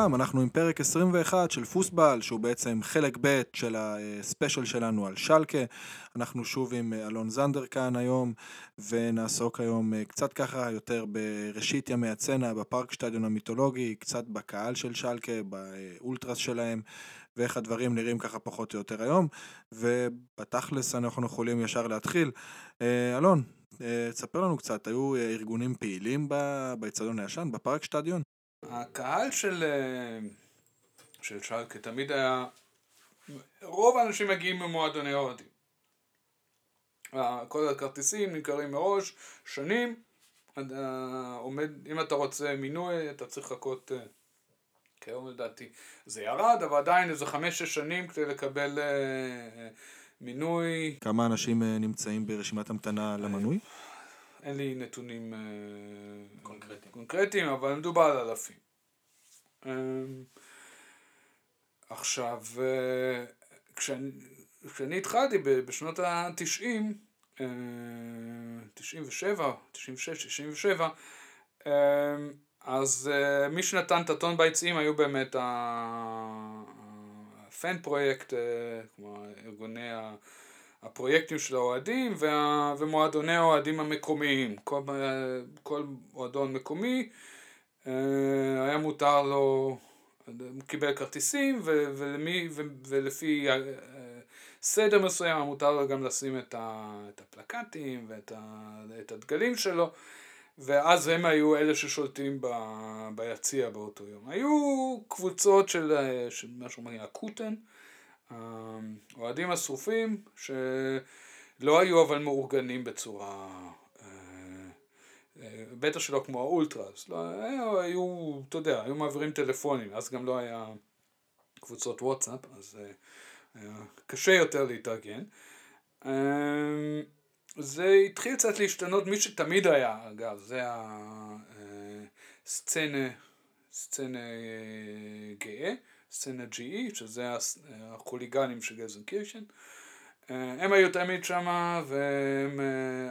לכולם, אנחנו עם פרק 21 של פוסבל, שהוא בעצם חלק ב' של הספיישל שלנו על שלקה. אנחנו שוב עם אלון זנדר כאן היום, ונעסוק היום קצת ככה יותר בראשית ימי הצנע, בפארק שטדיון המיתולוגי, קצת בקהל של שלקה, באולטרס שלהם, ואיך הדברים נראים ככה פחות או יותר היום. ובתכלס אנחנו יכולים ישר להתחיל. אלון, תספר לנו קצת, היו ארגונים פעילים באצטדיון הישן, בפארק שטדיון? הקהל של, של שלקה תמיד היה, רוב האנשים מגיעים ממועדוני אוהדים. כל הכרטיסים נמכרים מראש, שנים, עומד, אם אתה רוצה מינוי אתה צריך לחכות, כיום לדעתי זה ירד, אבל עדיין איזה חמש-שש שנים כדי לקבל מינוי. כמה אנשים נמצאים ברשימת המתנה למנוי? אין לי נתונים קונקרטיים, קונקרטיים אבל מדובר על אלפים. עכשיו, כשאני, כשאני התחלתי בשנות התשעים, תשעים ושבע, תשעים ושש, תשעים ושבע, אז מי שנתן את הטון ביציעים היו באמת הפן פרויקט, כמו ארגוני הפרויקטים של האוהדים ומועדוני האוהדים המקומיים. כל, כל מועדון מקומי היה מותר לו, הוא קיבל כרטיסים ולמי, ולפי סדר מסוים היה מותר לו גם לשים את הפלקטים ואת הדגלים שלו ואז הם היו אלה ששולטים ביציע באותו יום. היו קבוצות של, של משהו מעניין, הקוטן, האוהדים השרופים שלא היו אבל מאורגנים בצורה, בטח שלא כמו האולטרס, לא, היו, אתה יודע, היו מעבירים טלפונים, אז גם לא היה קבוצות וואטסאפ, אז היה קשה יותר להתארגן. זה התחיל קצת להשתנות, מי שתמיד היה, אגב, זה הסצנה, סצנה גאה, GE, שזה החוליגנים של גזנקירשן. הם היו תמיד שמה, והם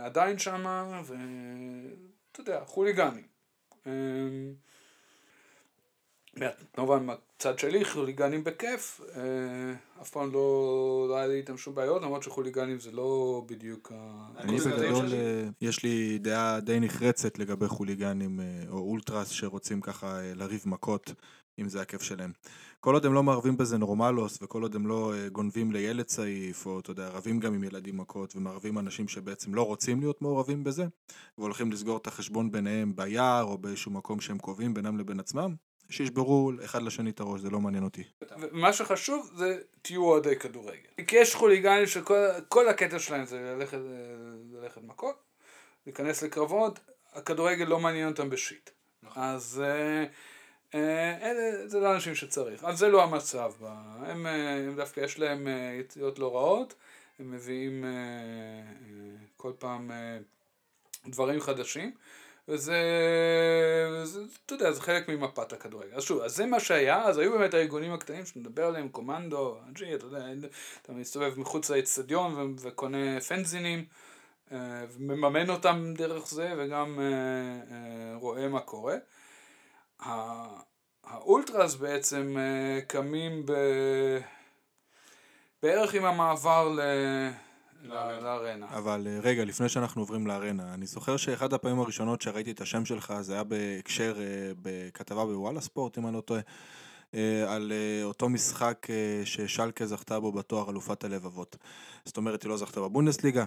עדיין שמה, ואתה יודע, חוליגנים. כמובן מהצד שלי חוליגנים בכיף, אף פעם לא, לא היה לי איתם שום בעיות, למרות שחוליגנים זה לא בדיוק אני בגדול, יש לי דעה די נחרצת לגבי חוליגנים או אולטרס שרוצים ככה לריב מכות, אם זה הכיף שלהם. כל עוד הם לא מערבים בזה נורמלוס, וכל עוד הם לא גונבים לילד צעיף, או אתה יודע, רבים גם עם ילדים מכות, ומערבים אנשים שבעצם לא רוצים להיות מעורבים בזה, והולכים לסגור את החשבון ביניהם ביער, או באיזשהו מקום שהם קובעים בינם לבין עצמם, שישברו אחד לשני את הראש, זה לא מעניין אותי. מה שחשוב זה תהיו אוהדי כדורגל. כי יש חוליגנים שכל הקטע שלהם זה ללכת, ללכת מכות, להיכנס לקרבות, הכדורגל לא מעניין אותם בשיט. נכון. אז אלה, זה לא אנשים שצריך. אז זה לא המצב. הם, הם דווקא יש להם יציאות לא רעות, הם מביאים כל פעם דברים חדשים. וזה, זה, אתה יודע, זה חלק ממפת הכדורגל. אז שוב, אז זה מה שהיה, אז היו באמת הארגונים הקטנים שנדבר עליהם, קומנדו, אנג'י, אתה יודע, אתה מסתובב מחוץ לאצטדיון וקונה פנזינים, ומממן אותם דרך זה, וגם רואה מה קורה. האולטרס בעצם קמים ב... בערך עם המעבר ל... לארנה. אבל רגע, לפני שאנחנו עוברים לארנה, אני זוכר שאחד הפעמים הראשונות שראיתי את השם שלך זה היה בהקשר, בכתבה בוואלה ספורט, אם אני לא טועה, על אותו משחק ששלקה זכתה בו בתואר אלופת הלבבות. זאת אומרת, היא לא זכתה בבונדסליגה,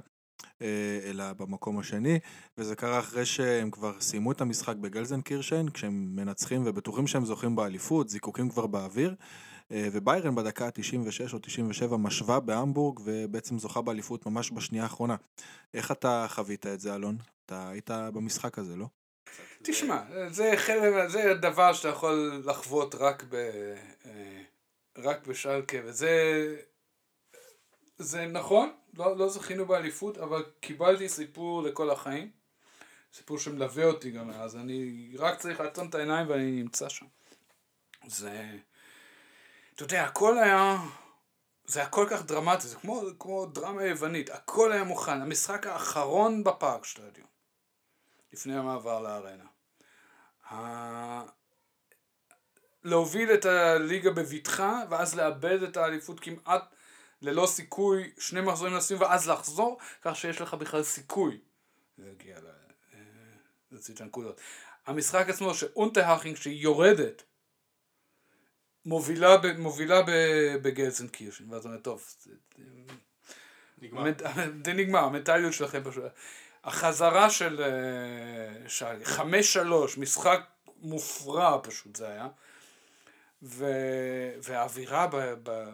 אלא במקום השני, וזה קרה אחרי שהם כבר סיימו את המשחק בגלזנקירשן, כשהם מנצחים ובטוחים שהם זוכים באליפות, זיקוקים כבר באוויר. וביירן בדקה ה-96 או 97 משווה בהמבורג ובעצם זוכה באליפות ממש בשנייה האחרונה. איך אתה חווית את זה אלון? אתה היית במשחק הזה, לא? תשמע, זה, חלק, זה דבר שאתה יכול לחוות רק, ב, רק בשלקה, וזה זה נכון, לא, לא זכינו באליפות, אבל קיבלתי סיפור לכל החיים, סיפור שמלווה אותי גם אז, אני רק צריך לעצום את העיניים ואני נמצא שם. זה... אתה יודע, הכל היה, זה היה כל כך דרמטי, זה כמו, כמו דרמה יוונית, הכל היה מוכן, המשחק האחרון בפארק שטדיון, לפני המעבר לארנה. להוביל את הליגה בבטחה, ואז לאבד את האליפות כמעט ללא סיכוי, שני מחזורים לסיום, ואז לחזור, כך שיש לך בכלל סיכוי להגיע אה, לצית הנקודות. המשחק עצמו, שאונטרהאכינג שהיא יורדת, מובילה, מובילה בגלזנקירשן, ואז אומרת, טוב, נגמר. זה נגמר, המנטליות שלכם פשוט. החזרה של אה, שי, חמש שלוש, משחק מופרע פשוט זה היה. ו... והאווירה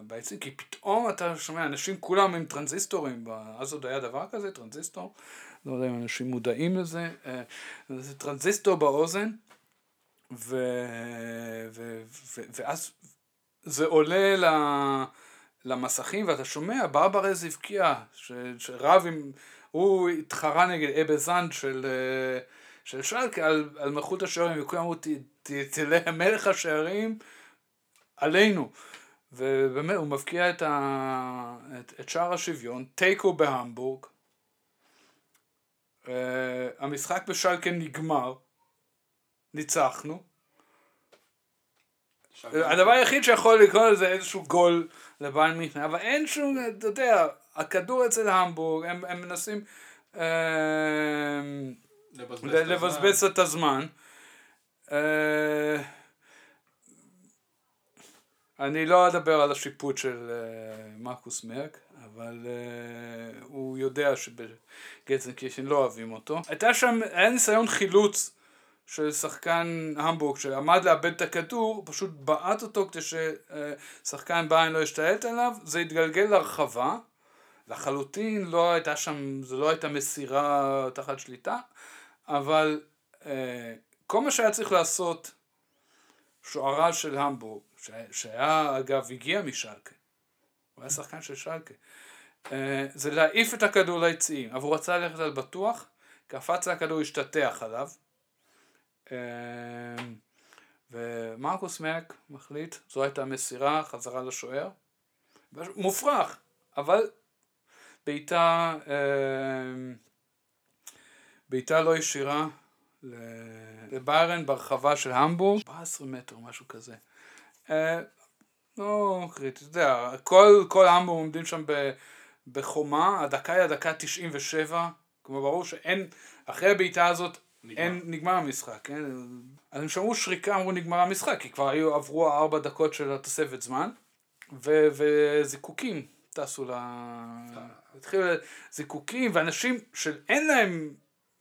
ביציעים, כי פתאום אתה שומע, אנשים כולם עם טרנזיסטורים, אז עוד היה דבר כזה, טרנזיסטור, לא יודע אם אנשים מודעים לזה, אה, זה טרנזיסטור באוזן, ו... ו... ו... ואז זה עולה ל... למסכים ואתה שומע, ברברז הבקיע, ש... שרב עם, הוא התחרה נגד אבזנד של... אה, של שלקה על, על מלכות השערים, וכולם אמרו, תלך מלך השערים עלינו. ובאמת, הוא מבקיע את, ה, את, את שער השוויון, תיקו בהמבורג. Uh, המשחק בשלקה נגמר, ניצחנו. הדבר היחיד שיכול לקרוא לזה איזשהו גול לבעל מיכנה, אבל אין שום, אתה יודע, הכדור אצל המבורג, הם, הם מנסים uh, לבזבז את הזמן. Uh, אני לא אדבר על השיפוט של uh, מרקוס מרק, אבל uh, הוא יודע שבגצנקישן לא אוהבים אותו. הייתה שם, היה ניסיון חילוץ של שחקן המבורג שעמד לאבד את הכדור, פשוט בעט אותו כדי ששחקן ביין לא ישתלט עליו, זה התגלגל להרחבה, לחלוטין לא הייתה שם, זו לא הייתה מסירה תחת שליטה, אבל uh, כל מה שהיה צריך לעשות שוערה של המבורג שהיה אגב הגיע משלקה, הוא היה שחקן של שלקה, אה, זה להעיף את הכדור ליציעים, אבל הוא רצה ללכת על בטוח, קפץ הכדור השתטח עליו, אה, ומרקוס מק מחליט, זו הייתה מסירה, חזרה לשוער, מופרך, אבל בעיטה, אה, בעיטה לא ישירה לביירן ברחבה של המבורג, 14 מטר, משהו כזה. אה, לא קריטי, אתה יודע, כל, כל העם עומדים שם בחומה, הדקה היא הדקה 97, כמו ברור שאין, אחרי הבעיטה הזאת אין, נגמר המשחק, כן? אז הם שמעו שריקה, אמרו נגמר המשחק, כי כבר היו, עברו ארבע דקות של התוספת זמן, ו, וזיקוקים טסו ל... התחילו זיקוקים, ואנשים שאין להם,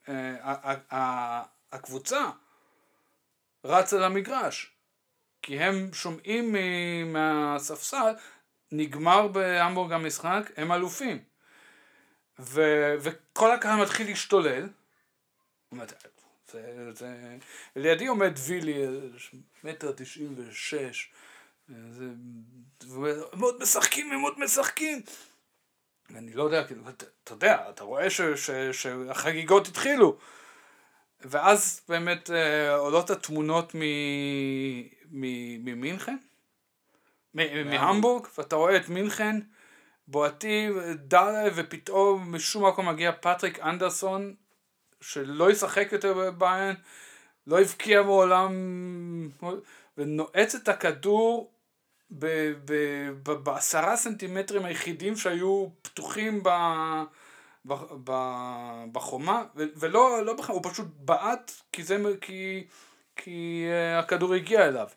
אה, הקבוצה רצה למגרש. כי הם שומעים מהספסל, נגמר בהמבורג המשחק, הם אלופים. ו, וכל הקהל מתחיל להשתולל. זה, זה, לידי עומד וילי, מטר תשעים ושש, הם עוד משחקים, הם עוד משחקים. אני לא יודע, כאילו, אתה יודע, אתה רואה ש, ש, שהחגיגות התחילו. ואז באמת אה, עולות התמונות מ... ממינכן, מהמבורג, ואתה רואה את מינכן בועטים דלה ופתאום משום מקום מגיע פטריק אנדרסון שלא ישחק יותר בביין, לא הבקיע מעולם ונועץ את הכדור בעשרה סנטימטרים היחידים שהיו פתוחים ב... בחומה, ולא, לא בכלל, הוא פשוט בעט כי, זה, כי, כי uh, הכדור הגיע אליו.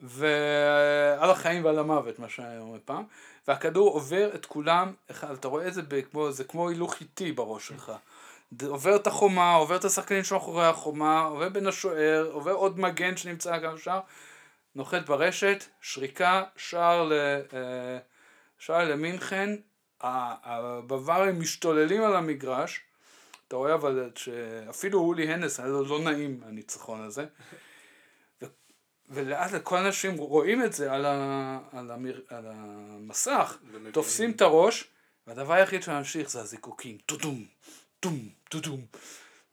ועל החיים ועל המוות, מה שהיה אומר פעם, והכדור עובר את כולם, אתה רואה את זה זה כמו הילוך איטי בראש שלך. עובר את החומה, עובר את השחקנים שמאחורי החומה, עובר בין השוער, עובר עוד מגן שנמצא גם שם, נוחת ברשת, שריקה, שער, ל, אה, שער למינכן, הבווארים משתוללים על המגרש, אתה רואה אבל שאפילו אולי הנס היה לו לא נעים הניצחון הזה, ולאט לאט כל האנשים רואים את זה על, ה, על, המר, על המסך, תופסים את הראש, והדבר היחיד שממשיך זה הזיקוקים, טוטום, טום, טוטום,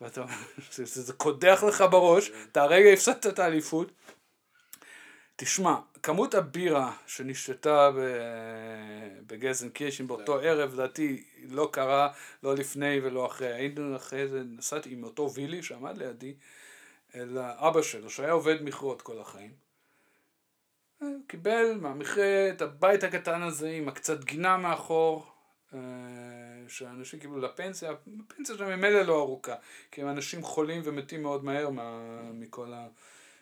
ואתה, זה, זה, זה קודח לך בראש, אתה הרגע הפסדת את האליפות, תשמע, כמות הבירה שנשתתה בגזן קירשן באותו ערב, לדעתי לא קרה לא לפני ולא אחרי. היינו אחרי זה, נסעתי עם אותו וילי שעמד לידי, אל אבא שלו, שהיה עובד מכרות כל החיים. קיבל מהמכרה את הבית הקטן הזה עם הקצת גינה מאחור, אה, שאנשים קיבלו לפנסיה, הפנסיה שלהם ממילא לא ארוכה, כי הם אנשים חולים ומתים מאוד מהר מה, מכל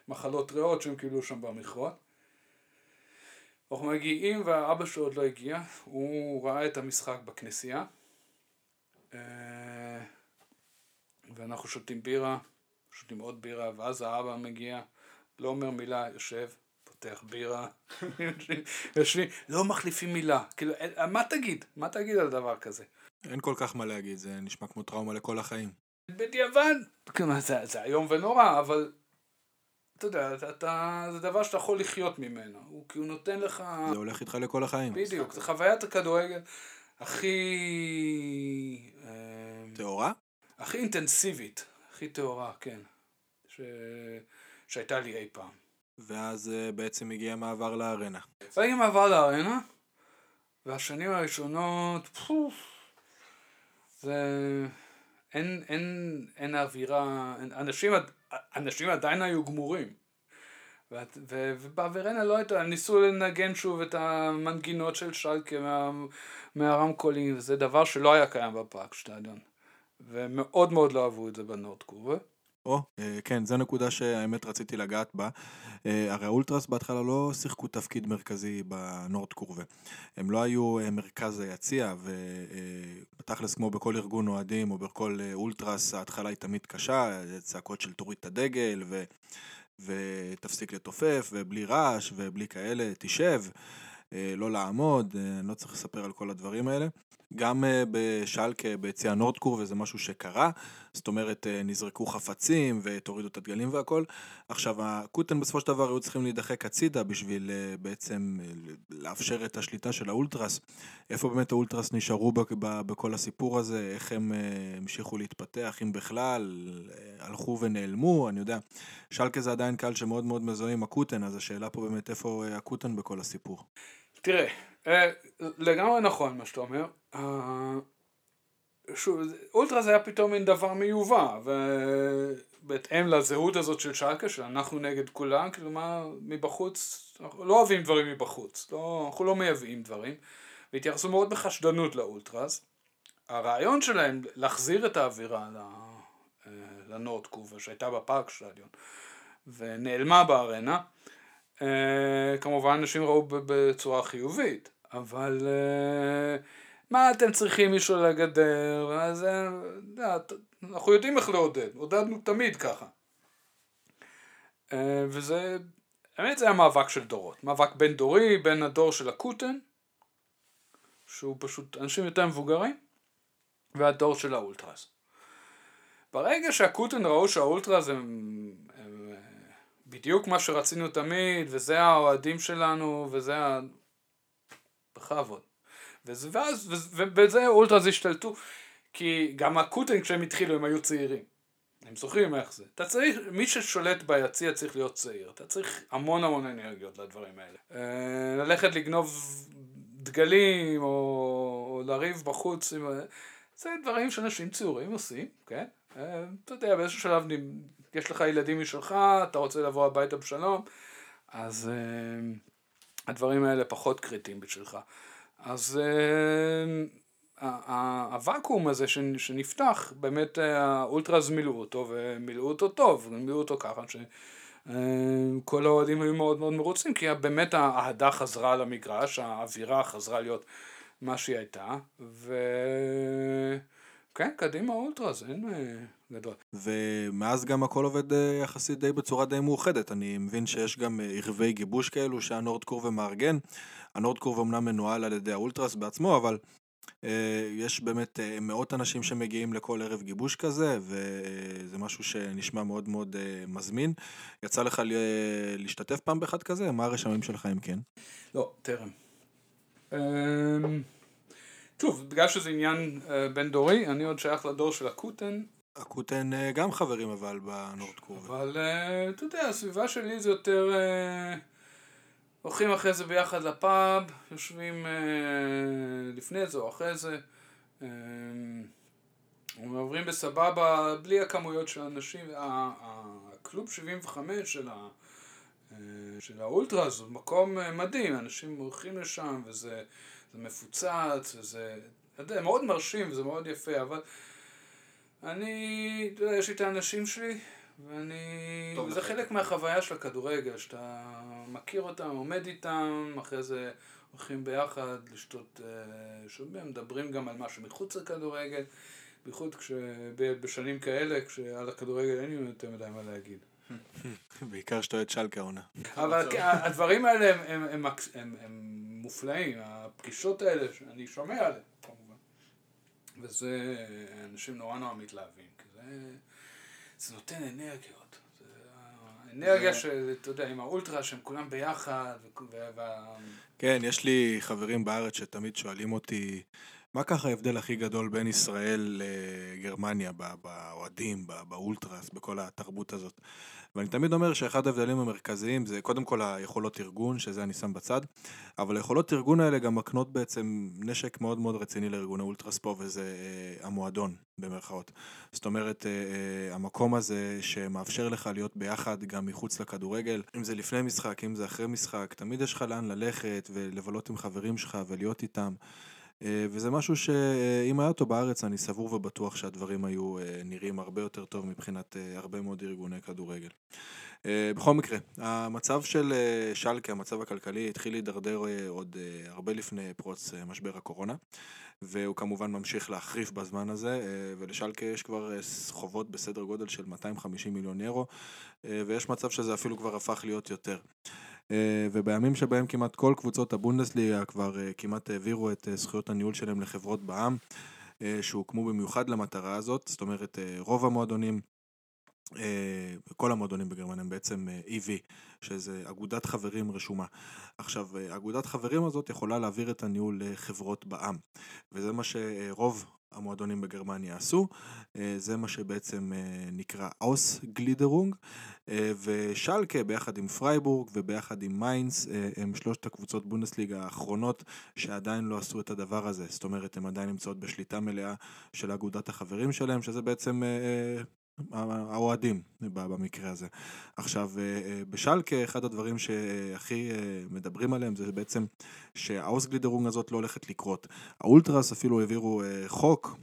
המחלות ריאות שהם קיבלו שם במכרות. אנחנו מגיעים והאבא שלו עוד לא הגיע, הוא ראה את המשחק בכנסייה אה, ואנחנו שותים בירה, שותים עוד בירה ואז האבא מגיע, לא אומר מילה, יושב, פותח בירה, יושבים, לא מחליפים מילה, כאילו, מה תגיד? מה תגיד על דבר כזה? אין כל כך מה להגיד, זה נשמע כמו טראומה לכל החיים. בדיעבד, כלומר, זה, זה איום ונורא, אבל אתה יודע, אתה, זה דבר שאתה יכול לחיות ממנו, הוא כי הוא נותן לך... זה הולך איתך לכל החיים. בדיוק, זה חוויית הכדורגל הכי... טהורה? הכי אינטנסיבית, הכי טהורה, כן, ש... שהייתה לי אי פעם. ואז uh, בעצם הגיע מעבר לארנה. הגיע מעבר לארנה, והשנים הראשונות, פוף, זה... אין, אין, אין אווירה, אין, אנשים, אנשים עדיין היו גמורים. ובאברנה לא הייתה, ניסו לנגן שוב את המנגינות של שלקה מה, מהרמקולים, וזה דבר שלא היה קיים בפארק שטדיון. ומאוד מאוד לא אהבו את זה בנורד קורבה. או, אה, כן, זו נקודה שהאמת רציתי לגעת בה. אה, הרי האולטרס בהתחלה לא שיחקו תפקיד מרכזי בנורד קורבה. הם לא היו אה, מרכז היציע, ובתכלס כמו בכל ארגון אוהדים או בכל אולטרס, ההתחלה היא תמיד קשה, צעקות של תוריד את הדגל, ו... ותפסיק לתופף, ובלי רעש, ובלי כאלה, תשב, לא לעמוד, אני לא צריך לספר על כל הדברים האלה. גם אה, בשלקה, ביציע נורדקור, וזה משהו שקרה, זאת אומרת, אה, נזרקו חפצים ותורידו את הדגלים והכל. עכשיו, הקוטן בסופו של דבר היו צריכים להידחק הצידה בשביל אה, בעצם לאפשר את השליטה של האולטרס. איפה באמת האולטרס נשארו בכל הסיפור הזה, איך הם המשיכו להתפתח, אם בכלל, הלכו ונעלמו, אני יודע. שלקה זה עדיין קהל שמאוד מאוד מזוהה עם הקוטן, אז השאלה פה באמת איפה הקוטן בכל הסיפור. תראה, אה, לגמרי נכון מה שאתה אומר. אה, שוב, אולטרה זה היה פתאום מין דבר מיובא, ובהתאם לזהות הזאת של שלקה, שאנחנו נגד כולם, כלומר מבחוץ, אנחנו לא אוהבים דברים מבחוץ, לא, אנחנו לא מייבאים דברים, והתייחסו מאוד בחשדנות לאולטרס. הרעיון שלהם להחזיר את האווירה אה, לנורד קובה שהייתה בפארק שטדיון ונעלמה בארנה, כמובן אנשים ראו בצורה חיובית. אבל uh, מה אתם צריכים מישהו לגדר? אז uh, אנחנו יודעים איך לעודד, עודדנו תמיד ככה. Uh, וזה, האמת זה היה מאבק של דורות, מאבק בין דורי, בין הדור של הקוטן, שהוא פשוט אנשים יותר מבוגרים, והדור של האולטרס. ברגע שהקוטן ראו שהאולטרס הם בדיוק מה שרצינו תמיד, וזה האוהדים שלנו, וזה ה... בכבוד. וזה, ואז, ובזה אולטרס השתלטו, כי גם הקוטן כשהם התחילו הם היו צעירים. הם זוכרים איך זה. אתה צריך, מי ששולט ביציע צריך להיות צעיר. אתה צריך המון המון אנרגיות לדברים האלה. אה, ללכת לגנוב דגלים, או, או לריב בחוץ, זה דברים שאנשים צעירים עושים, כן? אה, אתה יודע, באיזשהו שלב יש לך ילדים משלך, אתה רוצה לבוא הביתה בשלום, אז... אה, הדברים האלה פחות קריטיים בשבילך. אז uh, הוואקום הזה שנפתח, באמת אה, האולטראז מילאו אותו ומילאו אותו טוב, מילאו אותו ככה שכל אה, האוהדים היו מאוד מאוד מרוצים כי באמת האהדה חזרה למגרש, האווירה חזרה להיות מה שהיא הייתה וכן, קדימה אולטראז, אין... גדול. ומאז גם הכל עובד אה, יחסית די בצורה די מאוחדת. אני מבין שיש גם אה, ערבי גיבוש כאלו שהנורדקורב מארגן. הנורדקורב אמנם מנוהל על ידי האולטרס בעצמו, אבל אה, יש באמת אה, מאות אנשים שמגיעים לכל ערב גיבוש כזה, וזה משהו שנשמע מאוד מאוד אה, מזמין. יצא לך להשתתף פעם באחד כזה? מה הרשמים שלך אם כן? לא, טרם. שוב, בגלל שזה עניין בין דורי, אני עוד שייך לדור של הקוטן, הקוטן אה, גם חברים אבל בנורדקור. אבל אה, אתה יודע, הסביבה שלי זה יותר... אה, הולכים אחרי זה ביחד לפאב, יושבים לפני זה או אחרי זה. עוברים בסבבה, בלי הכמויות של אנשים. הקלוב 75 של של האולטרה, זה מקום מדהים, אנשים הולכים לשם וזה מפוצץ וזה, אתה יודע, מאוד מרשים וזה מאוד יפה, אבל אני, אתה יודע, יש לי את האנשים שלי ואני, זה חלק מהחוויה של הכדורגל, שאתה מכיר אותם, עומד איתם, אחרי זה הולכים ביחד לשתות, שומעים, מדברים גם על משהו מחוץ לכדורגל, בייחוד בשנים כאלה, כשעל הכדורגל אין לי יותר מדי מה להגיד. בעיקר שאתה אוהד שלקה עונה. אבל הדברים האלה הם, הם, הם, הם, הם מופלאים, הפגישות האלה, שאני שומע עליהן כמובן. וזה, אנשים נורא נורא מתלהבים, כי זה, זה נותן אנרגיות. אנרגיה של, אתה יודע, עם האולטרה שהם כולם ביחד. וה... כן, יש לי חברים בארץ שתמיד שואלים אותי, מה ככה ההבדל הכי גדול בין ישראל לגרמניה, באוהדים, באולטרס, בכל התרבות הזאת? ואני תמיד אומר שאחד ההבדלים המרכזיים זה קודם כל היכולות ארגון, שזה אני שם בצד, אבל היכולות ארגון האלה גם מקנות בעצם נשק מאוד מאוד רציני לארגוני אולטרספו, וזה אה, המועדון, במרכאות. זאת אומרת, אה, אה, המקום הזה שמאפשר לך להיות ביחד גם מחוץ לכדורגל, אם זה לפני משחק, אם זה אחרי משחק, תמיד יש לך לאן ללכת ולבלות עם חברים שלך ולהיות איתם. אה, וזה משהו שאם היה אותו בארץ, אני סבור ובטוח שהדברים היו אה, נראים הרבה יותר טוב מבחינת אה, הרבה מאוד ארגוני כדורגל. בכל מקרה, המצב של שלקה, המצב הכלכלי, התחיל להידרדר עוד הרבה לפני פרוץ משבר הקורונה, והוא כמובן ממשיך להחריף בזמן הזה, ולשלקה יש כבר חובות בסדר גודל של 250 מיליון אירו, ויש מצב שזה אפילו כבר הפך להיות יותר. אה, ובימים שבהם כמעט כל קבוצות הבונדסליגה כבר אה, כמעט העבירו את אה, זכויות הניהול שלהם לחברות בע"מ, שהוקמו במיוחד למטרה הזאת, זאת אומרת רוב המועדונים, כל המועדונים בגרמניה הם בעצם EV, שזה אגודת חברים רשומה. עכשיו, אגודת חברים הזאת יכולה להעביר את הניהול לחברות בע"מ, וזה מה שרוב המועדונים בגרמניה עשו, אה, זה מה שבעצם אה, נקרא Ausgliederung, אה, ושלקה ביחד עם פרייבורג וביחד עם מיינס הם שלושת הקבוצות בונדסליגה האחרונות שעדיין לא עשו את הדבר הזה, זאת אומרת הן עדיין נמצאות בשליטה מלאה של אגודת החברים שלהם, שזה בעצם האוהדים במקרה הזה. עכשיו, בשלקה אחד הדברים שהכי מדברים עליהם זה בעצם שהאוסגלידרונג הזאת לא הולכת לקרות. האולטרס אפילו העבירו חוק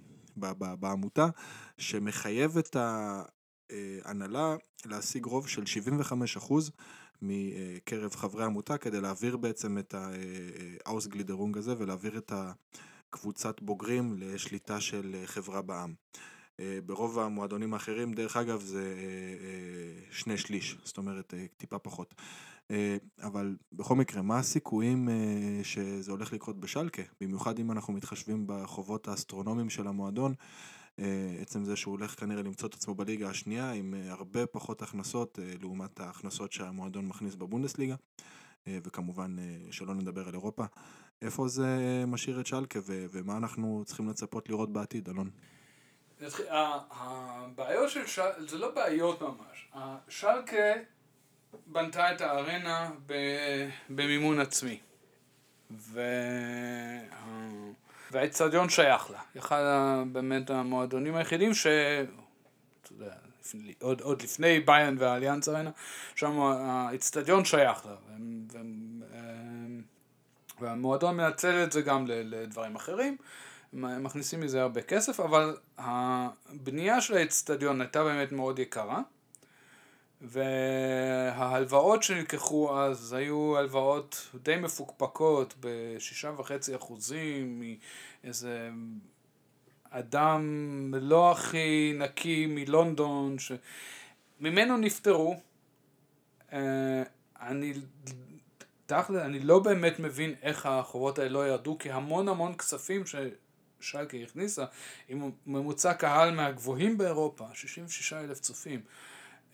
בעמותה שמחייב את ההנהלה להשיג רוב של 75% מקרב חברי העמותה כדי להעביר בעצם את ה Ausgliederung הזה ולהעביר את הקבוצת בוגרים לשליטה של חברה בע"מ. אה, ברוב המועדונים האחרים, דרך אגב, זה אה, אה, שני שליש, זאת אומרת טיפה פחות. אבל בכל מקרה, מה הסיכויים שזה הולך לקרות בשלקה? במיוחד אם אנחנו מתחשבים בחובות האסטרונומיים של המועדון, עצם זה שהוא הולך כנראה למצוא את עצמו בליגה השנייה עם הרבה פחות הכנסות לעומת ההכנסות שהמועדון מכניס בבונדסליגה, וכמובן שלא נדבר על אירופה. איפה זה משאיר את שלקה ומה אנחנו צריכים לצפות לראות בעתיד, אלון? הבעיות של שלקה, זה לא בעיות ממש. שלקה בנתה את הארנה במימון עצמי. והאצטדיון שייך לה. אחד באמת המועדונים היחידים ש... עוד, עוד לפני ביין והאליאנס ארנה, שם האצטדיון שייך לה. והמועדון מנצל את זה גם לדברים אחרים. מכניסים מזה הרבה כסף, אבל הבנייה של האצטדיון הייתה באמת מאוד יקרה, וההלוואות שנלקחו אז היו הלוואות די מפוקפקות בשישה וחצי אחוזים מאיזה אדם לא הכי נקי מלונדון, שממנו נפטרו. אה, אני תכל'ס, אני לא באמת מבין איך החובות האלה לא ירדו, כי המון המון כספים ש... שאלקה הכניסה, עם ממוצע קהל מהגבוהים באירופה, 66 אלף צופים.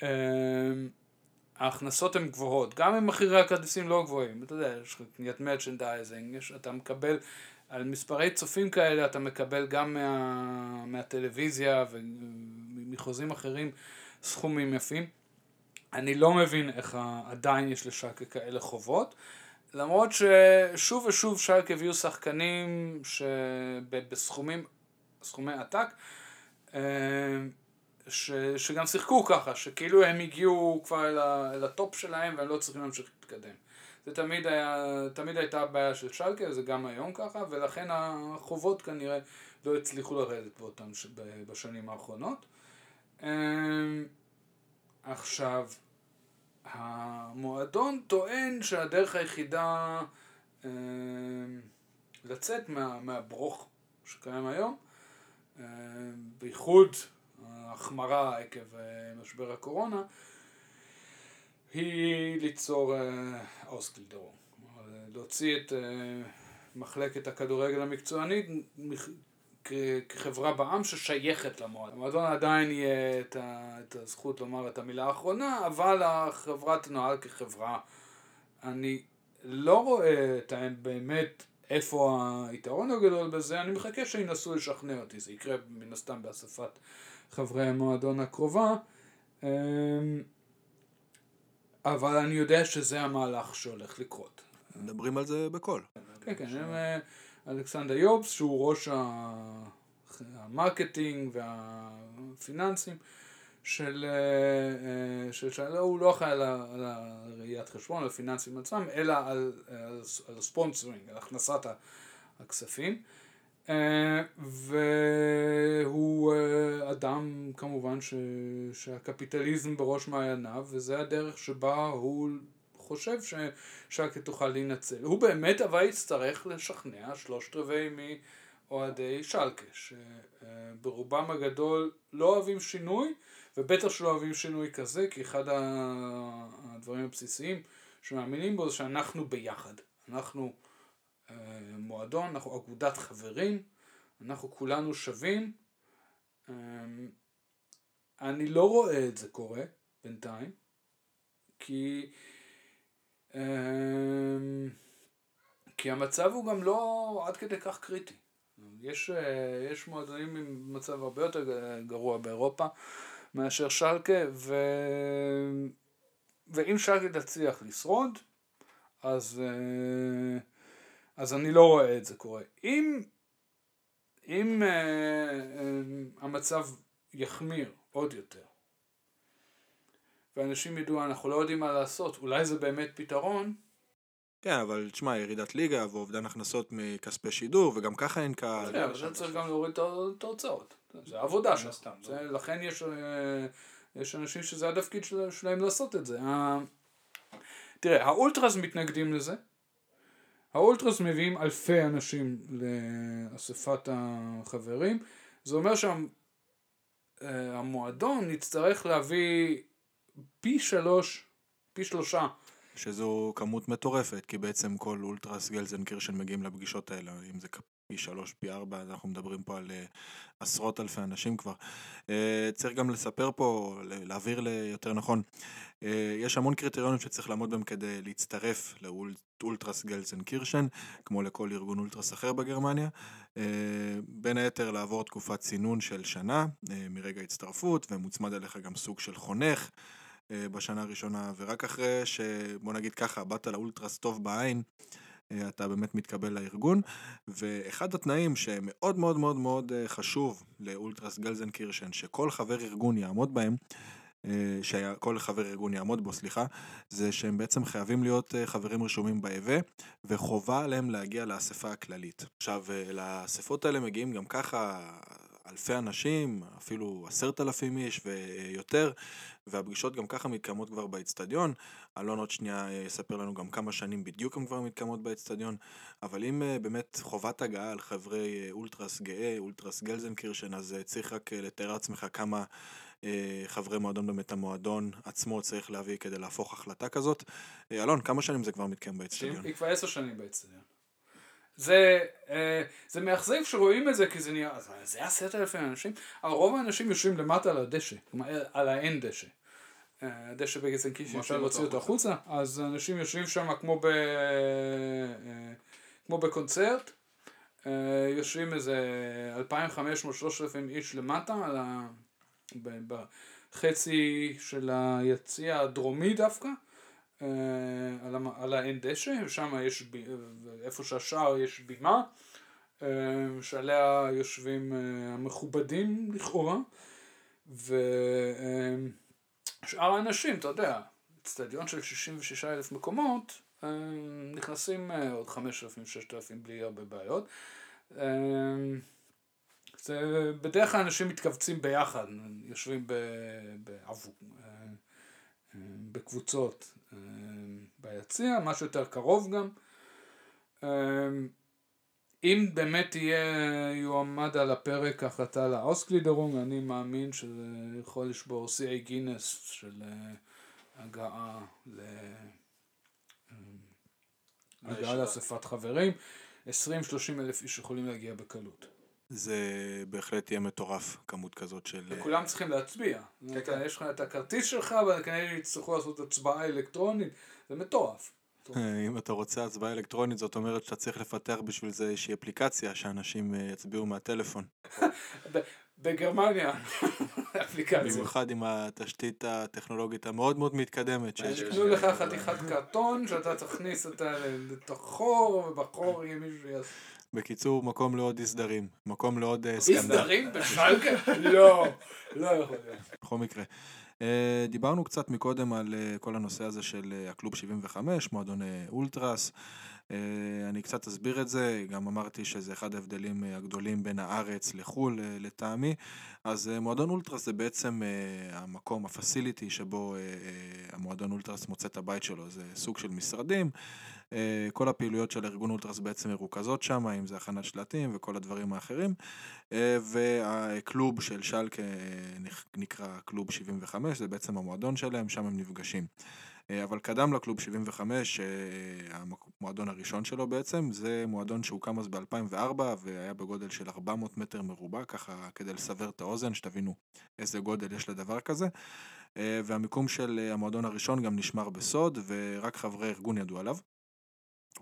אמ, ההכנסות הן גבוהות, גם אם מחירי הכרטיסים לא גבוהים, אתה יודע, יש לך קניית merchandising, אתה מקבל, על מספרי צופים כאלה אתה מקבל גם מה, מהטלוויזיה ומחוזים אחרים סכומים יפים. אני לא מבין איך עדיין יש לשאלקה כאלה חובות. למרות ששוב ושוב שרק הביאו שחקנים שבסכומים, סכומי עתק, אה, ש, שגם שיחקו ככה, שכאילו הם הגיעו כבר אל, ה, אל הטופ שלהם והם לא צריכים להמשיך להתקדם. זה תמיד, היה, תמיד הייתה הבעיה של שלקה, זה גם היום ככה, ולכן החובות כנראה לא הצליחו לרדת באותם, בשנים האחרונות. אמ, עכשיו, המועדון טוען שהדרך היחידה אמ, לצאת מה, מהברוך שקיים היום, אמ, בייחוד ההחמרה עקב אה, משבר הקורונה, היא ליצור אוסקילדרום. להוציא את אה, מחלקת הכדורגל המקצוענית כחברה בעם ששייכת למועדון. למועדון עדיין יהיה את, ה, את הזכות לומר את המילה האחרונה, אבל החברה תנוהל כחברה. אני לא רואה את האם באמת איפה היתרון הגדול בזה, אני מחכה שינסו לשכנע אותי, זה יקרה מן הסתם באספת חברי המועדון הקרובה, אמ, אבל אני יודע שזה המהלך שהולך לקרות. מדברים על זה בקול. כן, כן, הם אה, אלכסנדר יובסט, שהוא ראש ה marketing והפיננסים של, אה, אה, של, של הוא לא אחראי על, על הראיית חשבון, על הפיננסים עצמם, אלא על, על, על ה sponsoring, על הכנסת הכספים. והוא אדם כמובן ש, שהקפיטליזם בראש מעייניו, וזה הדרך שבה הוא חושב ששקה תוכל להינצל. הוא באמת אבל יצטרך לשכנע שלושת רבעי מאוהדי שלקה, שברובם הגדול לא אוהבים שינוי, ובטח שלא אוהבים שינוי כזה, כי אחד הדברים הבסיסיים שמאמינים בו זה שאנחנו ביחד. אנחנו אה, מועדון, אנחנו אגודת חברים, אנחנו כולנו שווים. אה, אני לא רואה את זה קורה בינתיים, כי כי המצב הוא גם לא עד כדי כך קריטי. יש, אה, יש מועדונים עם מצב הרבה יותר גרוע באירופה מאשר שלקה, ו... ואם שלקה תצליח לשרוד, אז, אה, אז אני לא רואה את זה קורה. אם, אם uh, המצב יחמיר עוד יותר, ואנשים ידעו, אנחנו לא יודעים מה לעשות, אולי זה באמת פתרון. כן, אבל תשמע, ירידת ליגה ואובדן הכנסות מכספי שידור, וגם ככה אין קהל. כן, אבל זה צריך גם להוריד את ההוצאות. זה עבודה שם. לכן יש, אה, יש אנשים שזה התפקיד שלהם לעשות את זה. תראה, האולטרס מתנגדים לזה. האולטרס מביאים אלפי אנשים לאספת החברים. זה אומר שהמועדון אה, יצטרך להביא פי שלוש, פי שלושה. שזו כמות מטורפת, כי בעצם כל אולטרס גלזנקירשן מגיעים לפגישות האלה, אם זה פי שלוש, פי ארבע, אנחנו מדברים פה על uh, עשרות אלפי אנשים כבר. Uh, צריך גם לספר פה, להעביר ליותר נכון, uh, יש המון קריטריונים שצריך לעמוד בהם כדי להצטרף לאולטרס גלזנקירשן, כמו לכל ארגון אולטרס אחר בגרמניה. Uh, בין היתר לעבור תקופת צינון של שנה uh, מרגע הצטרפות, ומוצמד אליך גם סוג של חונך. אה, בשנה הראשונה, ורק אחרי שבוא נגיד ככה, באת לאולטרס טוב בעין, אה, אתה באמת מתקבל לארגון, ואחד התנאים שמאוד מאוד מאוד מאוד אה, חשוב לאולטרס גלזן קירשן, שכל חבר ארגון יעמוד בהם, שכל חבר ארגון יעמוד בו, סליחה, זה שהם בעצם חייבים להיות חברים רשומים בהווה, וחובה עליהם להגיע לאספה הכללית. עכשיו, לאספות האלה מגיעים גם ככה אלפי אנשים, אפילו עשרת אלפים איש ויותר, והפגישות גם ככה מתקיימות כבר באצטדיון. אלון עוד שנייה אה, יספר לנו גם כמה שנים בדיוק הן כבר מתקיימות באצטדיון, אבל אם אה, באמת חובת הגעה על חברי אה, אולטרס גאה, אולטרס גלזנקירשן, אז צריך רק לתאר לעצמך כמה חברי מועדון באמת המועדון עצמו צריך להביא כדי להפוך החלטה כזאת. אלון, כמה שנים זה כבר מתקיים באצטדיון? היא כבר עשר שנים באצטדיון. זה, אה, זה מאכזב שרואים את זה כי זה נראה, זה עשרת אלפים אנשים, אבל רוב האנשים יושבים למטה על הדשא, כלומר על האין דשא. אה, הדשא קישי אפשר להוציא אותו החוצה, אז אנשים יושבים שם כמו, ב, אה, כמו בקונצרט, יושבים איזה 2,500-3,000 איש למטה, על ה, בחצי של היציע הדרומי דווקא, על, על האין דשא, שם יש, איפה שהשער יש בימה, אה, שעליה יושבים אה, המכובדים לכאורה, ושאר האנשים, אתה יודע, אצטדיון של 66 אלף מקומות, נכנסים אה, עוד 5,000-6,000 בלי הרבה בעיות. זה בדרך כלל אנשים מתכווצים ביחד, יושבים בעבור, בקבוצות ביציע, משהו יותר קרוב גם. אם באמת יהיה, יועמד על הפרק החלטה לאוסקלידרונג, אני מאמין שזה יכול לשבור שיאי גינס של אה, הגעה ל... הגעה לאספת חברים. 20-30 אלף איש יכולים להגיע בקלות. זה בהחלט יהיה מטורף, כמות כזאת של... וכולם צריכים להצביע. כן, כן. יש לך את הכרטיס שלך, אבל כנראה יצטרכו לעשות הצבעה אלקטרונית, זה מטורף. אם אתה רוצה הצבעה אלקטרונית, זאת אומרת שאתה צריך לפתח בשביל זה איזושהי אפליקציה שאנשים אה, יצביעו מהטלפון. בגרמניה, אפליקציה. במיוחד עם התשתית הטכנולוגית המאוד מאוד מתקדמת שיש. יקנו לך חתיכת קרטון שאתה תכניס אותה לתוך חור, ובחור יהיה מישהו שיעשה. בקיצור, מקום לעוד אי סדרים, מקום לעוד אה, סקנדל. אי סדרים? בשלגה? לא, לא יכול להיות. בכל מקרה. אה, דיברנו קצת מקודם על אה, כל הנושא הזה של הקלוב 75, מועדוני אולטרס. אני קצת אסביר את זה, גם אמרתי שזה אחד ההבדלים הגדולים בין הארץ לחו"ל לטעמי. אז מועדון אולטרס זה בעצם המקום, הפסיליטי, שבו המועדון אולטרס מוצא את הבית שלו. זה סוג של משרדים. כל הפעילויות של ארגון אולטרס בעצם מרוכזות שם, אם זה הכנת שלטים וכל הדברים האחרים. והקלוב של שלקה נקרא קלוב 75, זה בעצם המועדון שלהם, שם הם נפגשים. אבל קדם לקלוב 75, המועדון הראשון שלו בעצם, זה מועדון שהוקם אז ב-2004 והיה בגודל של 400 מטר מרובע, ככה כדי לסבר את האוזן, שתבינו איזה גודל יש לדבר כזה. והמיקום של המועדון הראשון גם נשמר בסוד, ורק חברי ארגון ידעו עליו.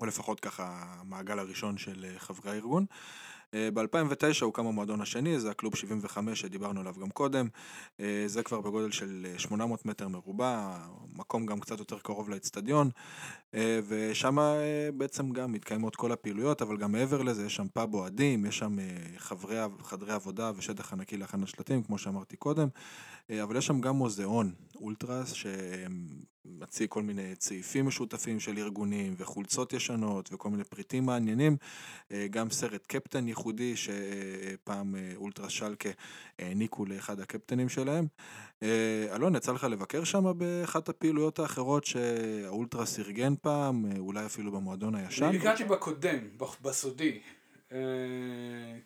או לפחות ככה המעגל הראשון של חברי הארגון. אה, ב-2009 הוקם המועדון השני, זה הקלוב 75 שדיברנו עליו גם קודם, אה, זה כבר בגודל של 800 מטר מרובע, מקום גם קצת יותר קרוב לאצטדיון, אה, ושם בעצם גם מתקיימות כל הפעילויות, אבל גם מעבר לזה יש שם פאב אוהדים, יש שם חברי, חדרי עבודה ושטח ענקי להכנת שלטים, כמו שאמרתי קודם, אבל יש שם גם מוזיאון אולטרס שמציג כל מיני צעיפים משותפים של ארגונים וחולצות ישנות וכל מיני פריטים מעניינים, גם סרט קפטן ייחודי שפעם אה, אולטרה שלקה העניקו לאחד הקפטנים שלהם. אה, אלון, יצא לך לבקר שם באחת הפעילויות האחרות שהאולטרס ארגן פעם, אה, אולי אפילו במועדון הישן? אני ביקרתי בקודם, בסודי.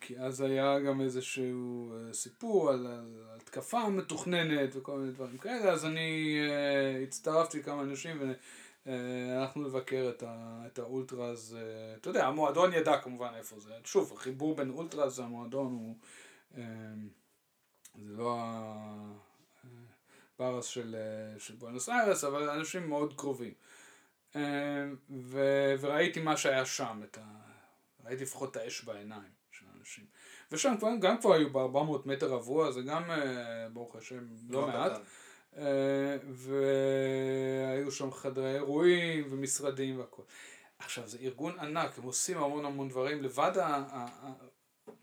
כי אז היה גם איזשהו סיפור על, התקפה מתוכננת וכל מיני דברים כאלה, אז אני הצטרפתי לכמה אנשים אה, הלכנו לבקר את, ה, את האולטראז, אה, אתה יודע, המועדון ידע כמובן איפה זה, שוב, החיבור בין אולטראז והמועדון הוא, אה, זה לא הברס של, של בואנוס איירס, אבל אנשים מאוד קרובים. ו, וראיתי מה שהיה שם, את ה, ראיתי לפחות את האש בעיניים של האנשים. ושם כבר, גם כבר היו ב-400 מטר רבוע, זה גם, ברוך השם, לא, לא מעט. אה, והיו שם חדרי אירועים ומשרדים והכל. עכשיו זה ארגון ענק, הם עושים המון המון דברים לבד,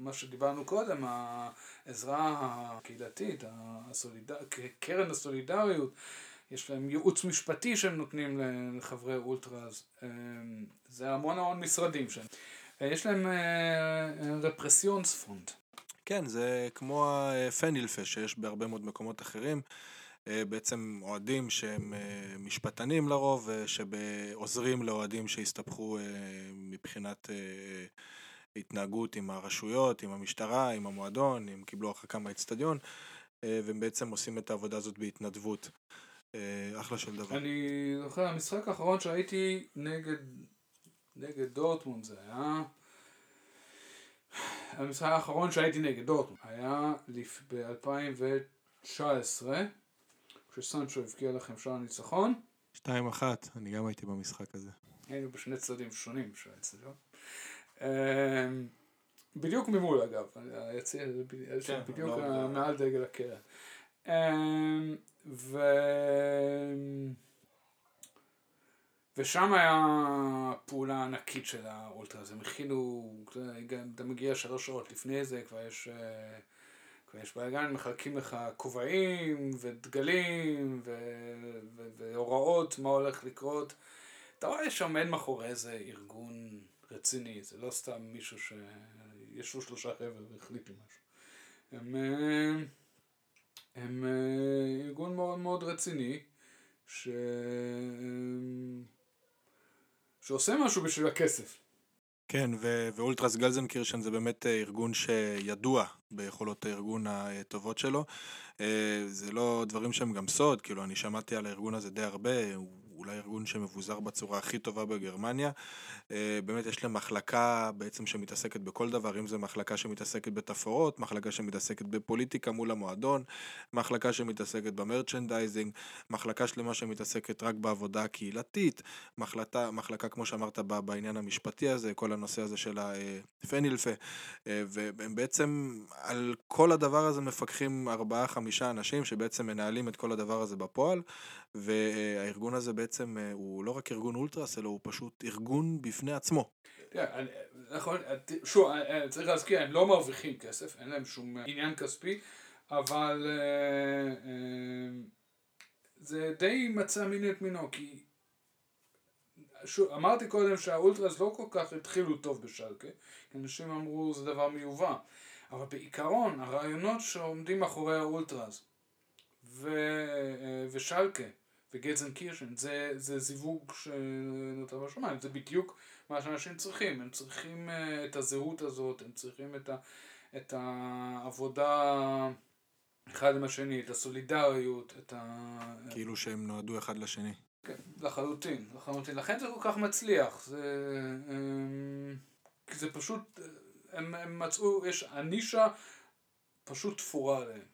מה שדיברנו קודם, העזרה הקהילתית, הסולידר... קרן הסולידריות, יש להם ייעוץ משפטי שהם נותנים לחברי אולטראס, אה, זה המון המון משרדים שם. אה, יש להם Repressionsfonds. כן, זה כמו הפנילפה שיש בהרבה מאוד מקומות אחרים. אה, בעצם אוהדים שהם אה, משפטנים לרוב, אה, שעוזרים לאוהדים שהסתבכו מבחינת התנהגות עם הרשויות, עם המשטרה, עם המועדון, אם קיבלו הרחקה מהאצטדיון, והם בעצם עושים את העבודה הזאת בהתנדבות. אחלה של דבר. אני זוכר, המשחק האחרון שהייתי נגד, נגד דורטמונד זה היה... המשחק האחרון שהייתי נגד דורטמונד היה ב-2019 כשסנצ'ו הבקיע לכם שער ניצחון. 2-1, אני גם הייתי במשחק הזה. היינו בשני צדדים שונים של האצטדיון. אמ, בדיוק ממול אגב, היציע כן, בדיוק לא מעל דגל הקרן. אמ, ו... ושם היה פעולה ענקית של האולטרה, הם הכינו, אתה מגיע שלוש שעות לפני זה, כבר יש... כשיש בלאגן מחלקים לך כובעים ודגלים ו... ו... והוראות מה הולך לקרות. אתה רואה שעומד מאחורי איזה ארגון רציני, זה לא סתם מישהו שישבו שלושה חבר'ה והחליטו משהו. הם, אה, הם אה, ארגון מאוד מאוד רציני, ש... שעושה משהו בשביל הכסף. כן, ו- ואולטרס גלזנקירשן זה באמת אה, ארגון שידוע ביכולות הארגון הטובות שלו. זה לא דברים שהם גם סוד, כאילו אני שמעתי על הארגון הזה די הרבה, הוא אולי ארגון שמבוזר בצורה הכי טובה בגרמניה. אה, באמת יש להם מחלקה בעצם שמתעסקת בכל דבר, אם זה מחלקה שמתעסקת בתפאורות, מחלקה שמתעסקת בפוליטיקה מול המועדון, מחלקה שמתעסקת ב merchandising, מחלקה שלמה שמתעסקת רק בעבודה הקהילתית, מחלקה, מחלקה כמו שאמרת בעניין המשפטי הזה, כל הנושא הזה של ה Fanhilfe, אה, והם בעצם על כל הדבר הזה מפקחים ארבעה חמישה אנשים שבעצם מנהלים את כל הדבר הזה בפועל, והארגון הזה בעצם אה, הוא לא רק ארגון אולטרס, אלא הוא פשוט ארגון בפני עצמו. נכון, שוב, צריך להזכיר, הם לא מרוויחים כסף, אין להם שום עניין כספי, אבל אה, אה, זה די מצא מין את מינו, כי שוב, אמרתי קודם שהאולטרס לא כל כך התחילו טוב בשלקה, כי אנשים אמרו זה דבר מיובא, אבל בעיקרון הרעיונות שעומדים מאחורי האולטרס ו, ושלקה וגזן קירשן, זה, זה זיווג שנותר בשמיים, זה בדיוק מה שאנשים צריכים, הם צריכים uh, את הזהות הזאת, הם צריכים את, ה, את העבודה אחד עם השני, את הסולידריות, את ה... כאילו שהם נועדו אחד לשני. כן, לחלוטין, לחלוטין. לכן זה כל כך מצליח, זה, הם, זה פשוט, הם, הם מצאו, יש הנישה פשוט תפורה עליהם.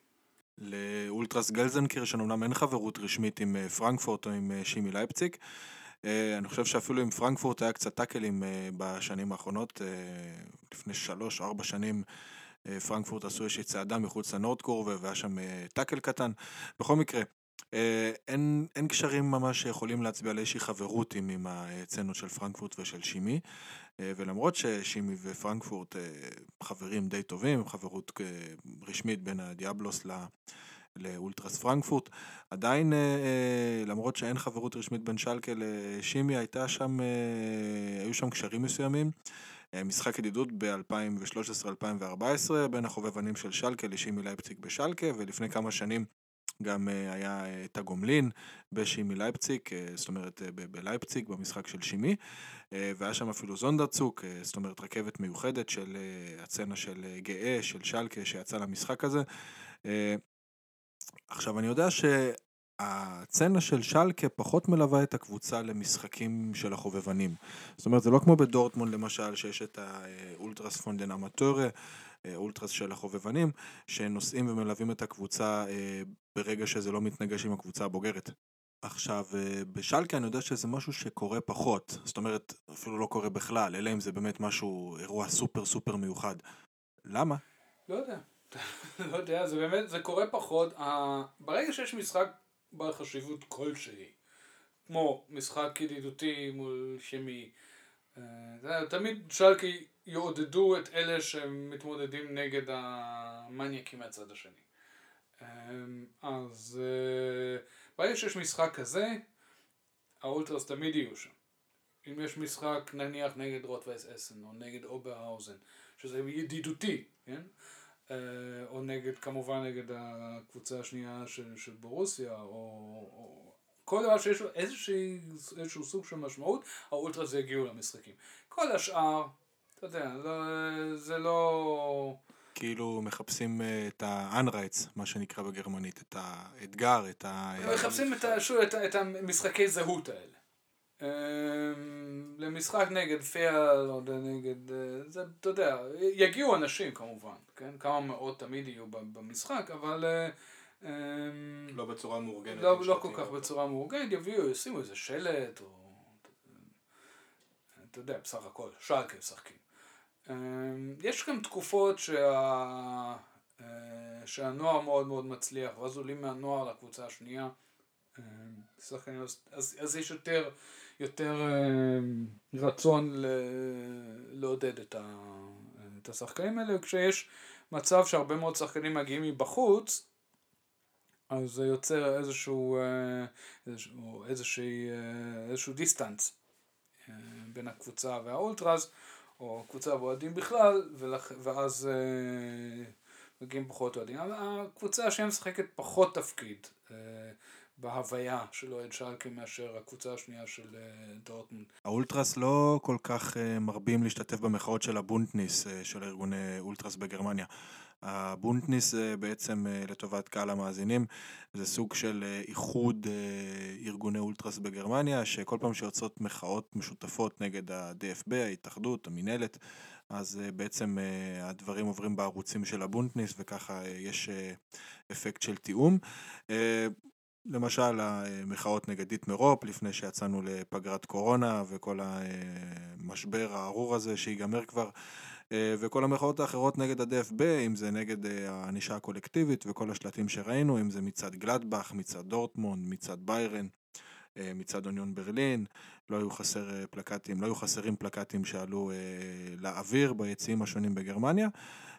לאולטרס גלזנקירשן אמנם אין חברות רשמית עם אה, פרנקפורט או עם אה, שימי לייפציג. אה, אני חושב שאפילו עם פרנקפורט היה קצת טאקלים בשנים האחרונות, לפני שלוש, ארבע שנים פרנקפורט עשו איזושהי צעדה מחוץ לנורדקור והיה שם טאקל קטן. בכל מקרה, אין, אין קשרים ממש שיכולים להצביע על איזושהי חברות עם, עם הצנות של פרנקפורט ושל שימי, ולמרות ששימי ופרנקפורט חברים די טובים, חברות רשמית בין הדיאבלוס לאולטרס פרנקפורט, עדיין למרות שאין חברות רשמית בין שלקה לשימי, הייתה שם, היו שם קשרים מסוימים. משחק ידידות ב-2013-2014 בין החובבנים של שלקה לשימי לייפציג בשלקה, ולפני כמה שנים גם אה, היה אה, את הגומלין בשימי לייפציק, אה, זאת אומרת בלייפציק במשחק של שימי, והיה שם אפילו זונדרצוק, זאת אומרת רכבת מיוחדת של הצצנה של גאה, של שלקה שיצא למשחק הזה. עכשיו אני יודע שהצצנה של שלקה פחות מלווה את הקבוצה למשחקים של החובבנים. זאת אומרת זה לא כמו בדורטמונד למשל שיש את האולטרס פונדן אמטורה אה, אולטרס של החובבנים, שנוסעים ומלווים את הקבוצה אה, ברגע שזה לא מתנגש עם הקבוצה הבוגרת. עכשיו, אה, בשלקה אני יודע שזה משהו שקורה פחות, זאת אומרת, אפילו לא קורה בכלל, אלא אם זה באמת משהו, אירוע סופר סופר מיוחד. למה? לא יודע. לא יודע, זה באמת, זה קורה פחות. ברגע שיש משחק בעל חשיבות כלשהי, כמו משחק ידידותי מול שמי, תמיד שלקי יעודדו את אלה שמתמודדים נגד המניאקים מהצד השני. אמ, אז אה, ברגע שיש משחק כזה, האולטרס תמיד יהיו שם. אם יש משחק נניח נגד רוטווייס אסן או נגד אוברהאוזן, שזה ידידותי, כן? אה, או נגד, כמובן נגד הקבוצה השנייה של, של בורוסיה, או, או כל דבר שיש לו איזשהו, איזשהו סוג של משמעות, האולטרס יגיעו למשחקים. כל השאר, אתה יודע, לא, זה לא... כאילו מחפשים אה, את ה-Anreiz, מה שנקרא בגרמנית, את האתגר, את ה... מחפשים את, שוב, את, את המשחקי זהות האלה. אמ, למשחק נגד פיאל או נגד, אה, זה, אתה יודע, יגיעו אנשים כמובן, כן? כמה מאות תמיד יהיו במשחק, אבל... אמ, לא בצורה מאורגנת. לא, לא כל כך בצורה מאורגנת, יביאו, ישימו איזה שלט, או... אתה יודע, בסך הכל, שלקה משחקים. אמ, יש גם תקופות שה... אה, שהנוער מאוד מאוד מצליח, ואז עולים מהנוער לקבוצה השנייה. אמ, אז, אז, אז יש יותר, יותר אמ, רצון ל... לעודד את, ה... את השחקנים האלה, כשיש מצב שהרבה מאוד שחקנים מגיעים מבחוץ, אז זה יוצר איזשהו, אה, איזשהו, איזשהו, אה, איזשהו דיסטנס אה, בין הקבוצה והאולטרס, או קבוצה ואוהדים בכלל, ולכ... ואז מגיעים פחות אוהדים. הקבוצה השנייה משחקת פחות תפקיד בהוויה של אוהד שלקה מאשר הקבוצה השנייה של דורטמונד. האולטרס לא כל כך מרבים להשתתף במחאות של הבונטניס של ארגוני אולטרס בגרמניה. הבונטניס זה בעצם אה, לטובת קהל המאזינים, זה סוג של אה, איחוד אה, ארגוני אולטרס בגרמניה, שכל פעם שיוצאות מחאות משותפות נגד ה-DFB, ההתאחדות, המינהלת, אז בעצם הדברים עוברים בערוצים של ה Bündnis וככה יש אפקט של תיאום. למשל המחאות נגד דיטמר הופ לפני שיצאנו לפגרת קורונה וכל המשבר הארור הזה שיגמר כבר אה, וכל המחאות האחרות נגד ה-DFB, אם זה נגד אה, הענישה הקולקטיבית וכל השלטים שראינו, אם זה מצד גלדבך, מצד דורטמונד, מצד ביירן, אה, מצד אוניון ברלין, לא היו חסר פלקטים, לא היו חסרים פלקטים שעלו לאוויר ביציעים השונים בגרמניה.